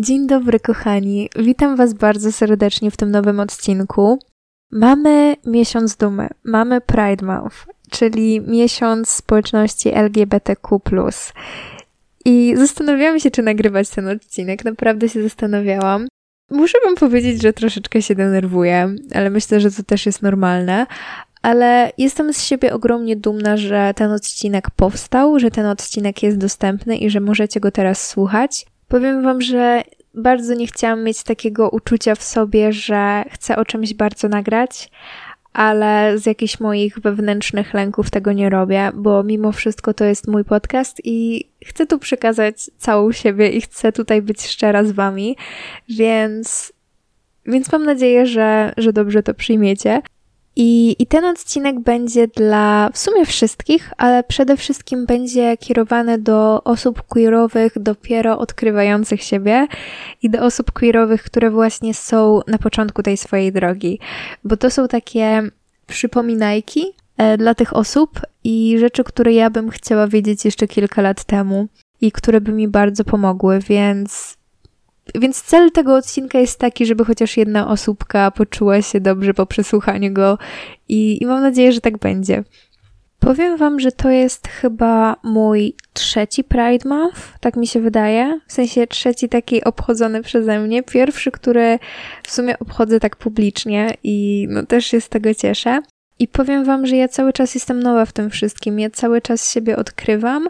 Dzień dobry, kochani. Witam Was bardzo serdecznie w tym nowym odcinku. Mamy miesiąc dumy, mamy Pride Month, czyli miesiąc społeczności LGBTQ. I zastanawiałam się, czy nagrywać ten odcinek. Naprawdę się zastanawiałam. Muszę Wam powiedzieć, że troszeczkę się denerwuję, ale myślę, że to też jest normalne. Ale jestem z siebie ogromnie dumna, że ten odcinek powstał, że ten odcinek jest dostępny i że możecie go teraz słuchać. Powiem Wam, że bardzo nie chciałam mieć takiego uczucia w sobie, że chcę o czymś bardzo nagrać, ale z jakichś moich wewnętrznych lęków tego nie robię, bo mimo wszystko to jest mój podcast i chcę tu przekazać całą siebie i chcę tutaj być szczera z Wami, więc, więc mam nadzieję, że, że dobrze to przyjmiecie. I, I ten odcinek będzie dla w sumie wszystkich, ale przede wszystkim będzie kierowany do osób queerowych dopiero odkrywających siebie i do osób queerowych, które właśnie są na początku tej swojej drogi. Bo to są takie przypominajki e, dla tych osób i rzeczy, które ja bym chciała wiedzieć jeszcze kilka lat temu i które by mi bardzo pomogły, więc więc cel tego odcinka jest taki, żeby chociaż jedna osóbka poczuła się dobrze po przesłuchaniu go i, i mam nadzieję, że tak będzie. Powiem Wam, że to jest chyba mój trzeci Pride Month, tak mi się wydaje. W sensie trzeci taki obchodzony przeze mnie. Pierwszy, który w sumie obchodzę tak publicznie i no też się z tego cieszę. I powiem Wam, że ja cały czas jestem nowa w tym wszystkim. Ja cały czas siebie odkrywam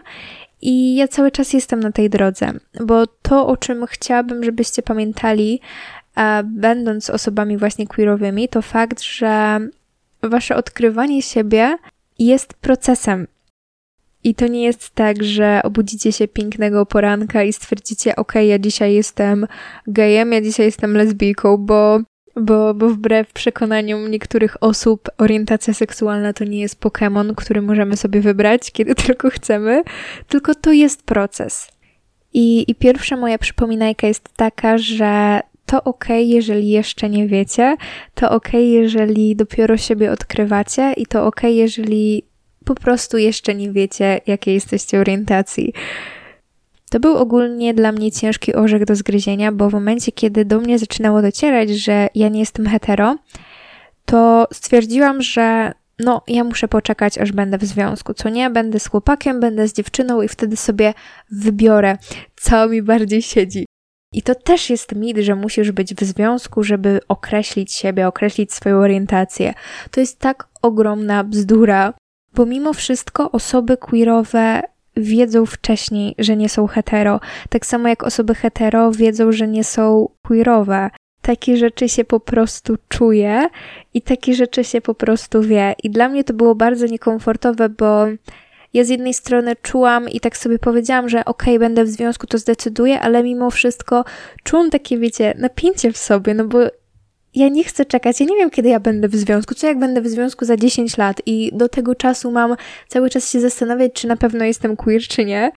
i ja cały czas jestem na tej drodze, bo to, o czym chciałabym, żebyście pamiętali, będąc osobami właśnie queerowymi, to fakt, że wasze odkrywanie siebie jest procesem. I to nie jest tak, że obudzicie się pięknego poranka i stwierdzicie, ok, ja dzisiaj jestem gejem, ja dzisiaj jestem lesbijką, bo bo, bo wbrew przekonaniom niektórych osób orientacja seksualna to nie jest Pokémon, który możemy sobie wybrać, kiedy tylko chcemy, tylko to jest proces. I, i pierwsza moja przypominajka jest taka, że to ok, jeżeli jeszcze nie wiecie, to ok, jeżeli dopiero siebie odkrywacie, i to ok, jeżeli po prostu jeszcze nie wiecie, jakiej jesteście orientacji. To był ogólnie dla mnie ciężki orzech do zgryzienia, bo w momencie, kiedy do mnie zaczynało docierać, że ja nie jestem hetero, to stwierdziłam, że no, ja muszę poczekać, aż będę w związku. Co nie, będę z chłopakiem, będę z dziewczyną i wtedy sobie wybiorę, co mi bardziej siedzi. I to też jest mit, że musisz być w związku, żeby określić siebie, określić swoją orientację. To jest tak ogromna bzdura, bo mimo wszystko osoby queerowe wiedzą wcześniej, że nie są hetero. Tak samo jak osoby hetero wiedzą, że nie są queerowe. Takie rzeczy się po prostu czuje i takie rzeczy się po prostu wie. I dla mnie to było bardzo niekomfortowe, bo ja z jednej strony czułam i tak sobie powiedziałam, że okej, okay, będę w związku, to zdecyduję, ale mimo wszystko czułam takie, wiecie, napięcie w sobie, no bo ja nie chcę czekać, ja nie wiem, kiedy ja będę w związku, co jak będę w związku za 10 lat i do tego czasu mam cały czas się zastanawiać, czy na pewno jestem queer, czy nie.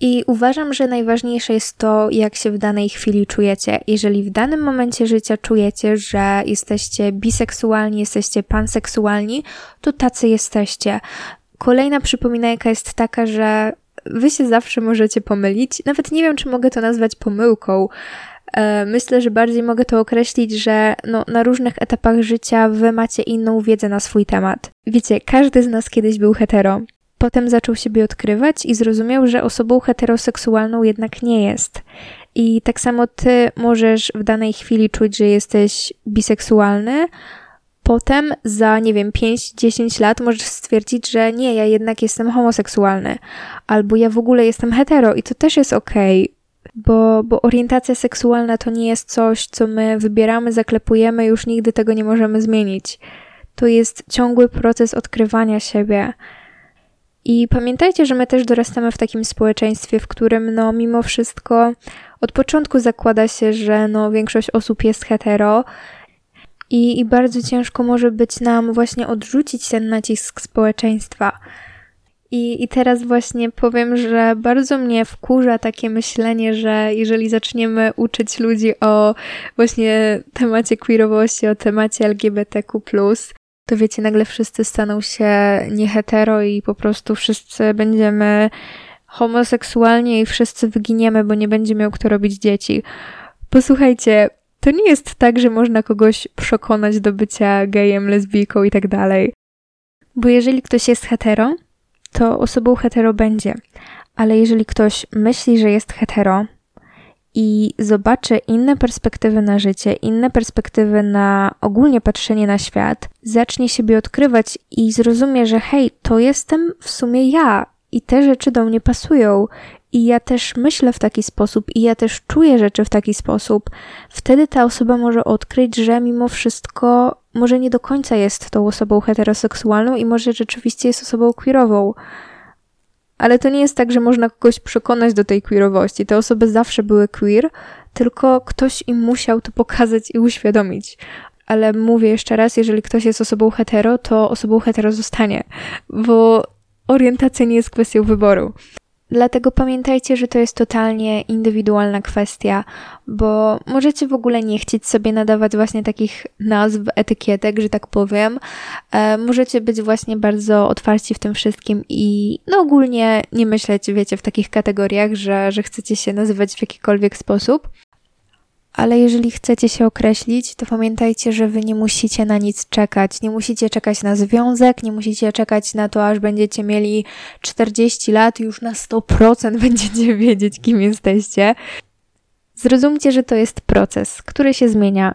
I uważam, że najważniejsze jest to, jak się w danej chwili czujecie. Jeżeli w danym momencie życia czujecie, że jesteście biseksualni, jesteście panseksualni, to tacy jesteście. Kolejna przypominajka jest taka, że wy się zawsze możecie pomylić. Nawet nie wiem, czy mogę to nazwać pomyłką, myślę, że bardziej mogę to określić, że no, na różnych etapach życia wy macie inną wiedzę na swój temat. Wiecie, każdy z nas kiedyś był hetero. Potem zaczął siebie odkrywać i zrozumiał, że osobą heteroseksualną jednak nie jest. I tak samo ty możesz w danej chwili czuć, że jesteś biseksualny, potem za, nie wiem, 5-10 lat możesz stwierdzić, że nie, ja jednak jestem homoseksualny, albo ja w ogóle jestem hetero i to też jest okej. Okay bo, bo orientacja seksualna to nie jest coś, co my wybieramy, zaklepujemy, już nigdy tego nie możemy zmienić. To jest ciągły proces odkrywania siebie. I pamiętajcie, że my też dorastamy w takim społeczeństwie, w którym, no, mimo wszystko, od początku zakłada się, że no, większość osób jest hetero, i, i bardzo ciężko może być nam właśnie odrzucić ten nacisk społeczeństwa. I, I teraz właśnie powiem, że bardzo mnie wkurza takie myślenie, że jeżeli zaczniemy uczyć ludzi o właśnie temacie queerowości, o temacie LGBTQ, to wiecie, nagle wszyscy staną się niehetero i po prostu wszyscy będziemy homoseksualni i wszyscy wyginiemy, bo nie będzie miał kto robić dzieci. Posłuchajcie, to nie jest tak, że można kogoś przekonać do bycia gejem, lesbijką i tak dalej. Bo jeżeli ktoś jest hetero, to osobą hetero będzie. Ale jeżeli ktoś myśli, że jest hetero i zobaczy inne perspektywy na życie, inne perspektywy na ogólnie patrzenie na świat, zacznie siebie odkrywać i zrozumie, że hej, to jestem w sumie ja i te rzeczy do mnie pasują i ja też myślę w taki sposób i ja też czuję rzeczy w taki sposób, wtedy ta osoba może odkryć, że mimo wszystko może nie do końca jest tą osobą heteroseksualną i może rzeczywiście jest osobą queerową. Ale to nie jest tak, że można kogoś przekonać do tej queerowości. Te osoby zawsze były queer, tylko ktoś im musiał to pokazać i uświadomić. Ale mówię jeszcze raz, jeżeli ktoś jest osobą hetero, to osobą hetero zostanie, bo orientacja nie jest kwestią wyboru. Dlatego pamiętajcie, że to jest totalnie indywidualna kwestia, bo możecie w ogóle nie chcieć sobie nadawać właśnie takich nazw, etykietek, że tak powiem. E, możecie być właśnie bardzo otwarci w tym wszystkim i no ogólnie nie myśleć, wiecie, w takich kategoriach, że, że chcecie się nazywać w jakikolwiek sposób ale jeżeli chcecie się określić, to pamiętajcie, że wy nie musicie na nic czekać. Nie musicie czekać na związek, nie musicie czekać na to, aż będziecie mieli 40 lat już na 100% będziecie wiedzieć, kim jesteście. Zrozumcie, że to jest proces, który się zmienia.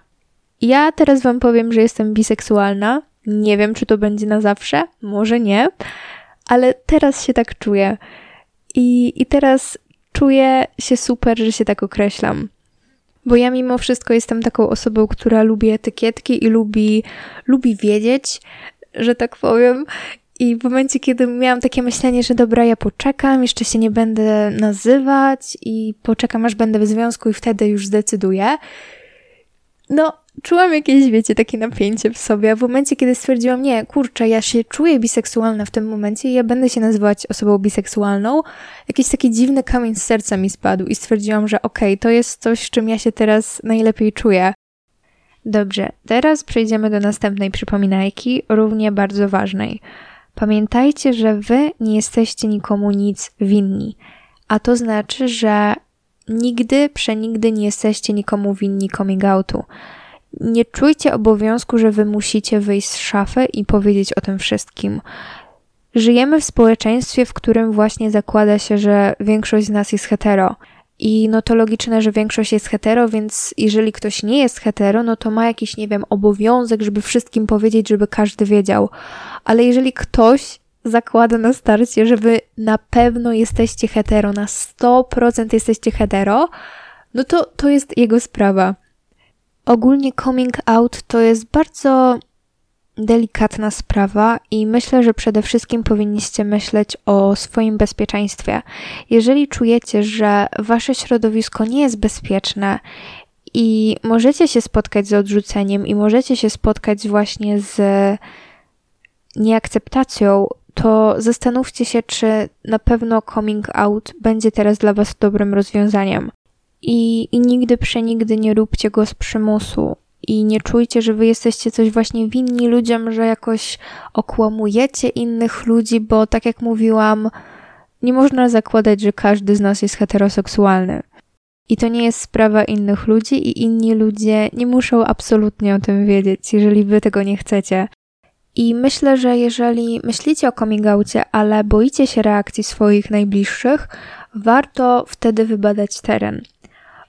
Ja teraz wam powiem, że jestem biseksualna. Nie wiem, czy to będzie na zawsze, może nie, ale teraz się tak czuję. I, i teraz czuję się super, że się tak określam. Bo ja mimo wszystko jestem taką osobą, która lubi etykietki i lubi, lubi wiedzieć, że tak powiem. I w momencie, kiedy miałam takie myślenie, że dobra, ja poczekam, jeszcze się nie będę nazywać i poczekam, aż będę w związku i wtedy już zdecyduję. No, czułam jakieś, wiecie, takie napięcie w sobie. A w momencie, kiedy stwierdziłam, nie, kurczę, ja się czuję biseksualna w tym momencie i ja będę się nazywać osobą biseksualną, jakiś taki dziwny kamień z serca mi spadł i stwierdziłam, że okej, okay, to jest coś, z czym ja się teraz najlepiej czuję. Dobrze, teraz przejdziemy do następnej przypominajki, równie bardzo ważnej. Pamiętajcie, że wy nie jesteście nikomu nic winni, a to znaczy, że nigdy, przenigdy nie jesteście nikomu winni coming outu nie czujcie obowiązku, że wy musicie wyjść z szafy i powiedzieć o tym wszystkim. Żyjemy w społeczeństwie, w którym właśnie zakłada się, że większość z nas jest hetero. I no to logiczne, że większość jest hetero, więc jeżeli ktoś nie jest hetero, no to ma jakiś, nie wiem, obowiązek, żeby wszystkim powiedzieć, żeby każdy wiedział. Ale jeżeli ktoś zakłada na starcie, że wy na pewno jesteście hetero, na 100% jesteście hetero, no to to jest jego sprawa. Ogólnie coming out to jest bardzo delikatna sprawa i myślę, że przede wszystkim powinniście myśleć o swoim bezpieczeństwie. Jeżeli czujecie, że wasze środowisko nie jest bezpieczne i możecie się spotkać z odrzuceniem i możecie się spotkać właśnie z nieakceptacją, to zastanówcie się, czy na pewno coming out będzie teraz dla Was dobrym rozwiązaniem. I, I nigdy przenigdy nie róbcie go z przymusu. I nie czujcie, że wy jesteście coś właśnie winni ludziom, że jakoś okłamujecie innych ludzi, bo tak jak mówiłam, nie można zakładać, że każdy z nas jest heteroseksualny. I to nie jest sprawa innych ludzi, i inni ludzie nie muszą absolutnie o tym wiedzieć, jeżeli wy tego nie chcecie. I myślę, że jeżeli myślicie o coming ale boicie się reakcji swoich najbliższych, warto wtedy wybadać teren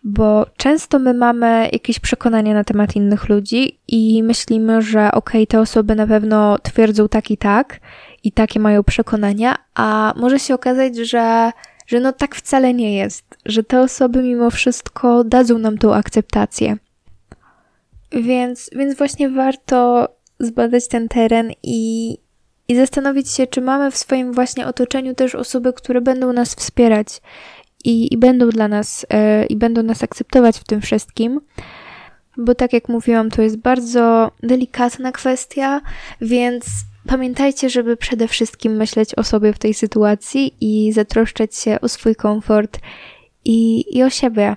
bo często my mamy jakieś przekonania na temat innych ludzi i myślimy, że okej, okay, te osoby na pewno twierdzą tak i tak i takie mają przekonania, a może się okazać, że, że no tak wcale nie jest, że te osoby mimo wszystko dadzą nam tą akceptację. Więc, więc właśnie warto zbadać ten teren i, i zastanowić się, czy mamy w swoim właśnie otoczeniu też osoby, które będą nas wspierać i, i będą dla nas e, i będą nas akceptować w tym wszystkim. Bo tak jak mówiłam, to jest bardzo delikatna kwestia, więc pamiętajcie, żeby przede wszystkim myśleć o sobie w tej sytuacji i zatroszczać się o swój komfort i, i o siebie.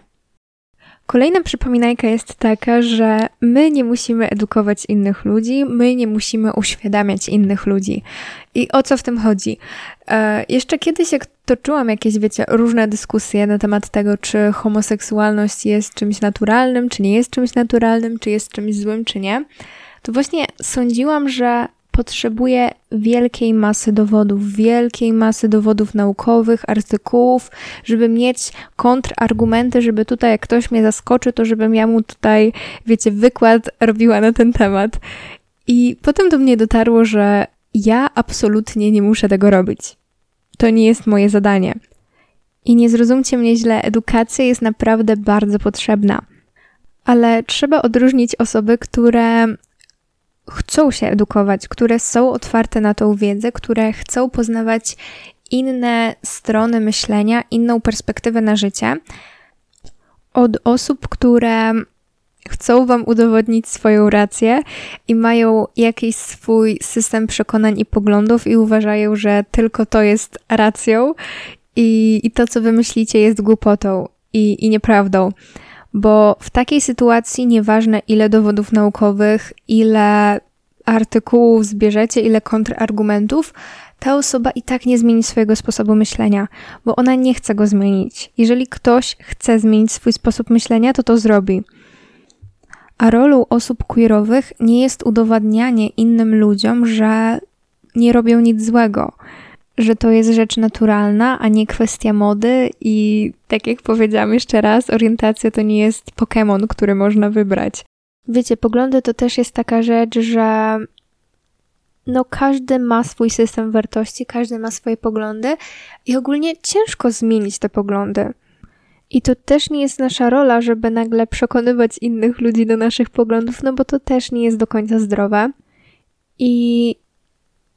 Kolejna przypominajka jest taka, że my nie musimy edukować innych ludzi, my nie musimy uświadamiać innych ludzi. I o co w tym chodzi? E, jeszcze kiedyś, jak toczyłam jakieś, wiecie, różne dyskusje na temat tego, czy homoseksualność jest czymś naturalnym, czy nie jest czymś naturalnym, czy jest czymś złym, czy nie, to właśnie sądziłam, że potrzebuję wielkiej masy dowodów, wielkiej masy dowodów naukowych, artykułów, żeby mieć kontrargumenty, żeby tutaj, jak ktoś mnie zaskoczy, to żebym ja mu tutaj, wiecie, wykład robiła na ten temat. I potem do mnie dotarło, że ja absolutnie nie muszę tego robić. To nie jest moje zadanie. I nie zrozumcie mnie źle, edukacja jest naprawdę bardzo potrzebna. Ale trzeba odróżnić osoby, które chcą się edukować, które są otwarte na tą wiedzę, które chcą poznawać inne strony myślenia, inną perspektywę na życie, od osób, które chcą Wam udowodnić swoją rację i mają jakiś swój system przekonań i poglądów i uważają, że tylko to jest racją i, i to, co Wy myślicie, jest głupotą i, i nieprawdą bo w takiej sytuacji nieważne ile dowodów naukowych, ile artykułów zbierzecie, ile kontrargumentów, ta osoba i tak nie zmieni swojego sposobu myślenia, bo ona nie chce go zmienić. Jeżeli ktoś chce zmienić swój sposób myślenia, to to zrobi. A rolą osób queerowych nie jest udowadnianie innym ludziom, że nie robią nic złego że to jest rzecz naturalna, a nie kwestia mody i tak jak powiedziałam jeszcze raz, orientacja to nie jest Pokémon, który można wybrać. Wiecie, poglądy to też jest taka rzecz, że no każdy ma swój system wartości, każdy ma swoje poglądy i ogólnie ciężko zmienić te poglądy. I to też nie jest nasza rola, żeby nagle przekonywać innych ludzi do naszych poglądów, no bo to też nie jest do końca zdrowe. I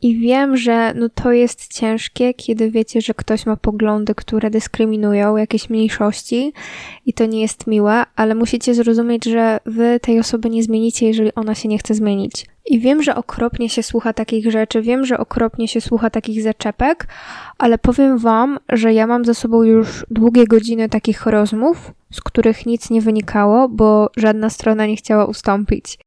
i wiem, że no to jest ciężkie, kiedy wiecie, że ktoś ma poglądy, które dyskryminują jakieś mniejszości i to nie jest miłe, ale musicie zrozumieć, że wy tej osoby nie zmienicie, jeżeli ona się nie chce zmienić. I wiem, że okropnie się słucha takich rzeczy, wiem, że okropnie się słucha takich zaczepek, ale powiem wam, że ja mam za sobą już długie godziny takich rozmów, z których nic nie wynikało, bo żadna strona nie chciała ustąpić.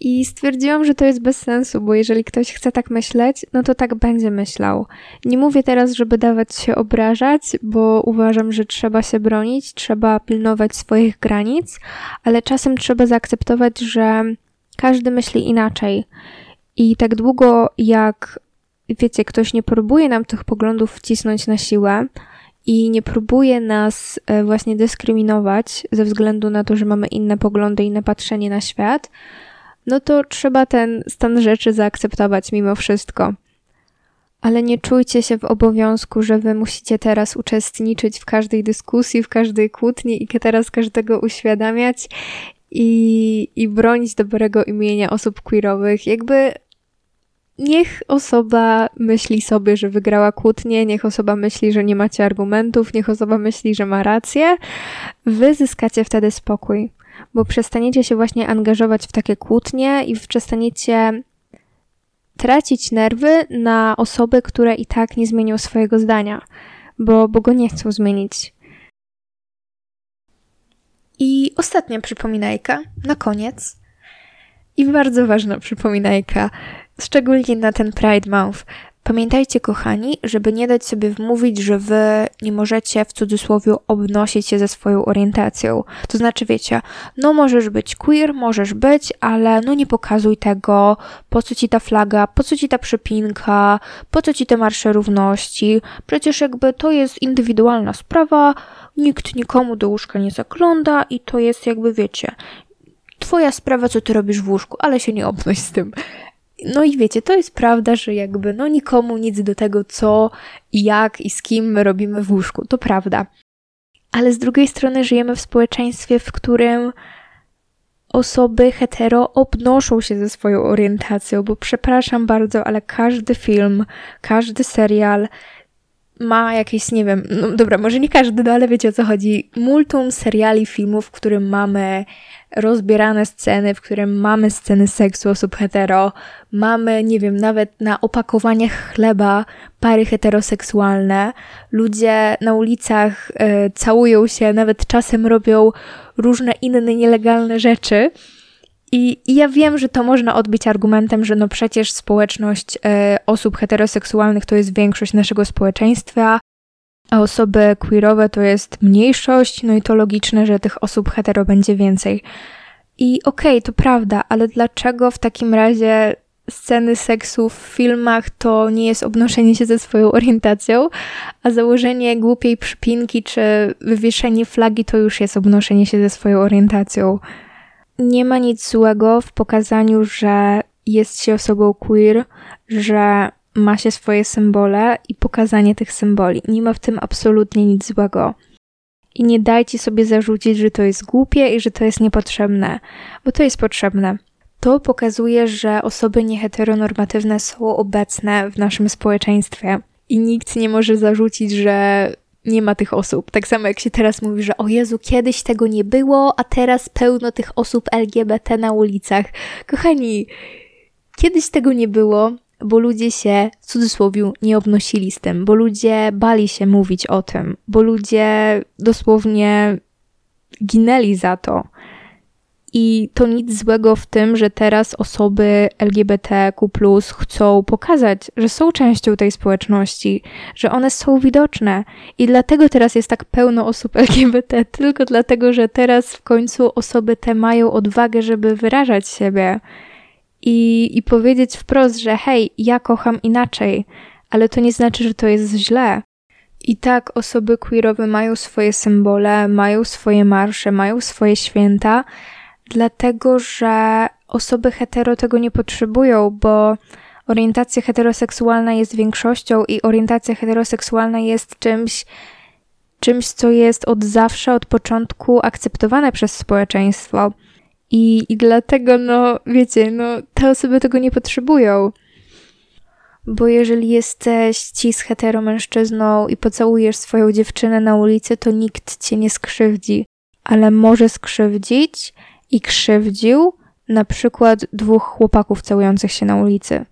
I stwierdziłam, że to jest bez sensu, bo jeżeli ktoś chce tak myśleć, no to tak będzie myślał. Nie mówię teraz, żeby dawać się obrażać, bo uważam, że trzeba się bronić, trzeba pilnować swoich granic, ale czasem trzeba zaakceptować, że każdy myśli inaczej. I tak długo jak, wiecie, ktoś nie próbuje nam tych poglądów wcisnąć na siłę, i nie próbuje nas e, właśnie dyskryminować ze względu na to, że mamy inne poglądy, inne patrzenie na świat, no to trzeba ten stan rzeczy zaakceptować mimo wszystko. Ale nie czujcie się w obowiązku, że wy musicie teraz uczestniczyć w każdej dyskusji, w każdej kłótni i teraz każdego uświadamiać i, i bronić dobrego imienia osób queerowych. Jakby niech osoba myśli sobie, że wygrała kłótnię, niech osoba myśli, że nie macie argumentów, niech osoba myśli, że ma rację. Wy zyskacie wtedy spokój bo przestaniecie się właśnie angażować w takie kłótnie i przestaniecie tracić nerwy na osoby, które i tak nie zmienią swojego zdania, bo, bo go nie chcą zmienić. I ostatnia przypominajka na koniec. I bardzo ważna przypominajka, szczególnie na ten Pride Month. Pamiętajcie, kochani, żeby nie dać sobie wmówić, że wy nie możecie w cudzysłowie obnosić się ze swoją orientacją. To znaczy, wiecie, no możesz być queer, możesz być, ale no nie pokazuj tego, po co ci ta flaga, po co ci ta przypinka, po co ci te marsze równości. Przecież jakby to jest indywidualna sprawa, nikt nikomu do łóżka nie zagląda i to jest jakby, wiecie, twoja sprawa, co ty robisz w łóżku, ale się nie obnoś z tym. No i wiecie, to jest prawda, że jakby no nikomu nic do tego, co i jak i z kim my robimy w łóżku. To prawda. Ale z drugiej strony żyjemy w społeczeństwie, w którym osoby hetero obnoszą się ze swoją orientacją, bo przepraszam bardzo, ale każdy film, każdy serial ma jakieś, nie wiem, no dobra, może nie każdy, no ale wiecie o co chodzi. Multum seriali, filmów, w którym mamy rozbierane sceny, w którym mamy sceny seksu osób hetero, mamy, nie wiem, nawet na opakowaniach chleba pary heteroseksualne. Ludzie na ulicach y, całują się, nawet czasem robią różne inne nielegalne rzeczy. I, I, ja wiem, że to można odbić argumentem, że no przecież społeczność e, osób heteroseksualnych to jest większość naszego społeczeństwa, a osoby queerowe to jest mniejszość, no i to logiczne, że tych osób hetero będzie więcej. I okej, okay, to prawda, ale dlaczego w takim razie sceny seksu w filmach to nie jest obnoszenie się ze swoją orientacją, a założenie głupiej przypinki czy wywieszenie flagi to już jest obnoszenie się ze swoją orientacją? nie ma nic złego w pokazaniu, że jest się osobą queer, że ma się swoje symbole i pokazanie tych symboli. Nie ma w tym absolutnie nic złego. I nie dajcie sobie zarzucić, że to jest głupie i że to jest niepotrzebne, bo to jest potrzebne. To pokazuje, że osoby nieheteronormatywne są obecne w naszym społeczeństwie i nikt nie może zarzucić, że nie ma tych osób. Tak samo jak się teraz mówi, że o Jezu, kiedyś tego nie było, a teraz pełno tych osób LGBT na ulicach. Kochani, kiedyś tego nie było, bo ludzie się w cudzysłowie nie obnosili z tym, bo ludzie bali się mówić o tym, bo ludzie dosłownie ginęli za to. I to nic złego w tym, że teraz osoby LGBTQ chcą pokazać, że są częścią tej społeczności, że one są widoczne. I dlatego teraz jest tak pełno osób LGBT, tylko dlatego, że teraz w końcu osoby te mają odwagę, żeby wyrażać siebie i, i powiedzieć wprost, że hej, ja kocham inaczej, ale to nie znaczy, że to jest źle. I tak osoby queerowe mają swoje symbole, mają swoje marsze, mają swoje święta, dlatego że osoby hetero tego nie potrzebują, bo orientacja heteroseksualna jest większością i orientacja heteroseksualna jest czymś, czymś, co jest od zawsze, od początku akceptowane przez społeczeństwo. I, I dlatego, no, wiecie, no, te osoby tego nie potrzebują. Bo jeżeli jesteś cis hetero mężczyzną i pocałujesz swoją dziewczynę na ulicy, to nikt cię nie skrzywdzi. Ale może skrzywdzić, i krzywdził na przykład dwóch chłopaków całujących się na ulicy.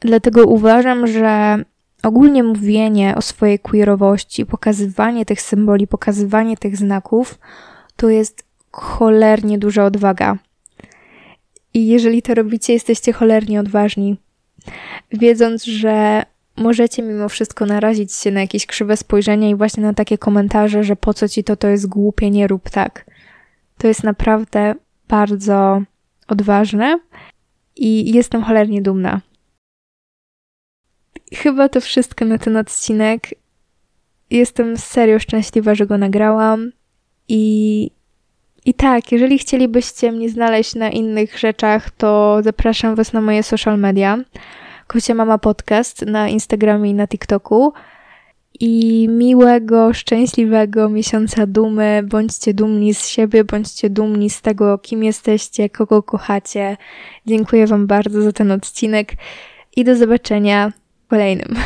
Dlatego uważam, że ogólnie mówienie o swojej queerowości, pokazywanie tych symboli, pokazywanie tych znaków to jest cholernie duża odwaga. I jeżeli to robicie, jesteście cholernie odważni, wiedząc, że możecie mimo wszystko narazić się na jakieś krzywe spojrzenia i właśnie na takie komentarze, że po co ci to, to jest głupie, nie rób tak to jest naprawdę bardzo odważne i jestem cholernie dumna. Chyba to wszystko na ten odcinek. Jestem serio szczęśliwa, że go nagrałam i i tak, jeżeli chcielibyście mnie znaleźć na innych rzeczach, to zapraszam Was na moje social media. Kocia Mama Podcast na Instagramie i na TikToku i miłego, szczęśliwego miesiąca dumy. Bądźcie dumni z siebie, bądźcie dumni z tego, kim jesteście, kogo kochacie. Dziękuję Wam bardzo za ten odcinek i do zobaczenia w kolejnym.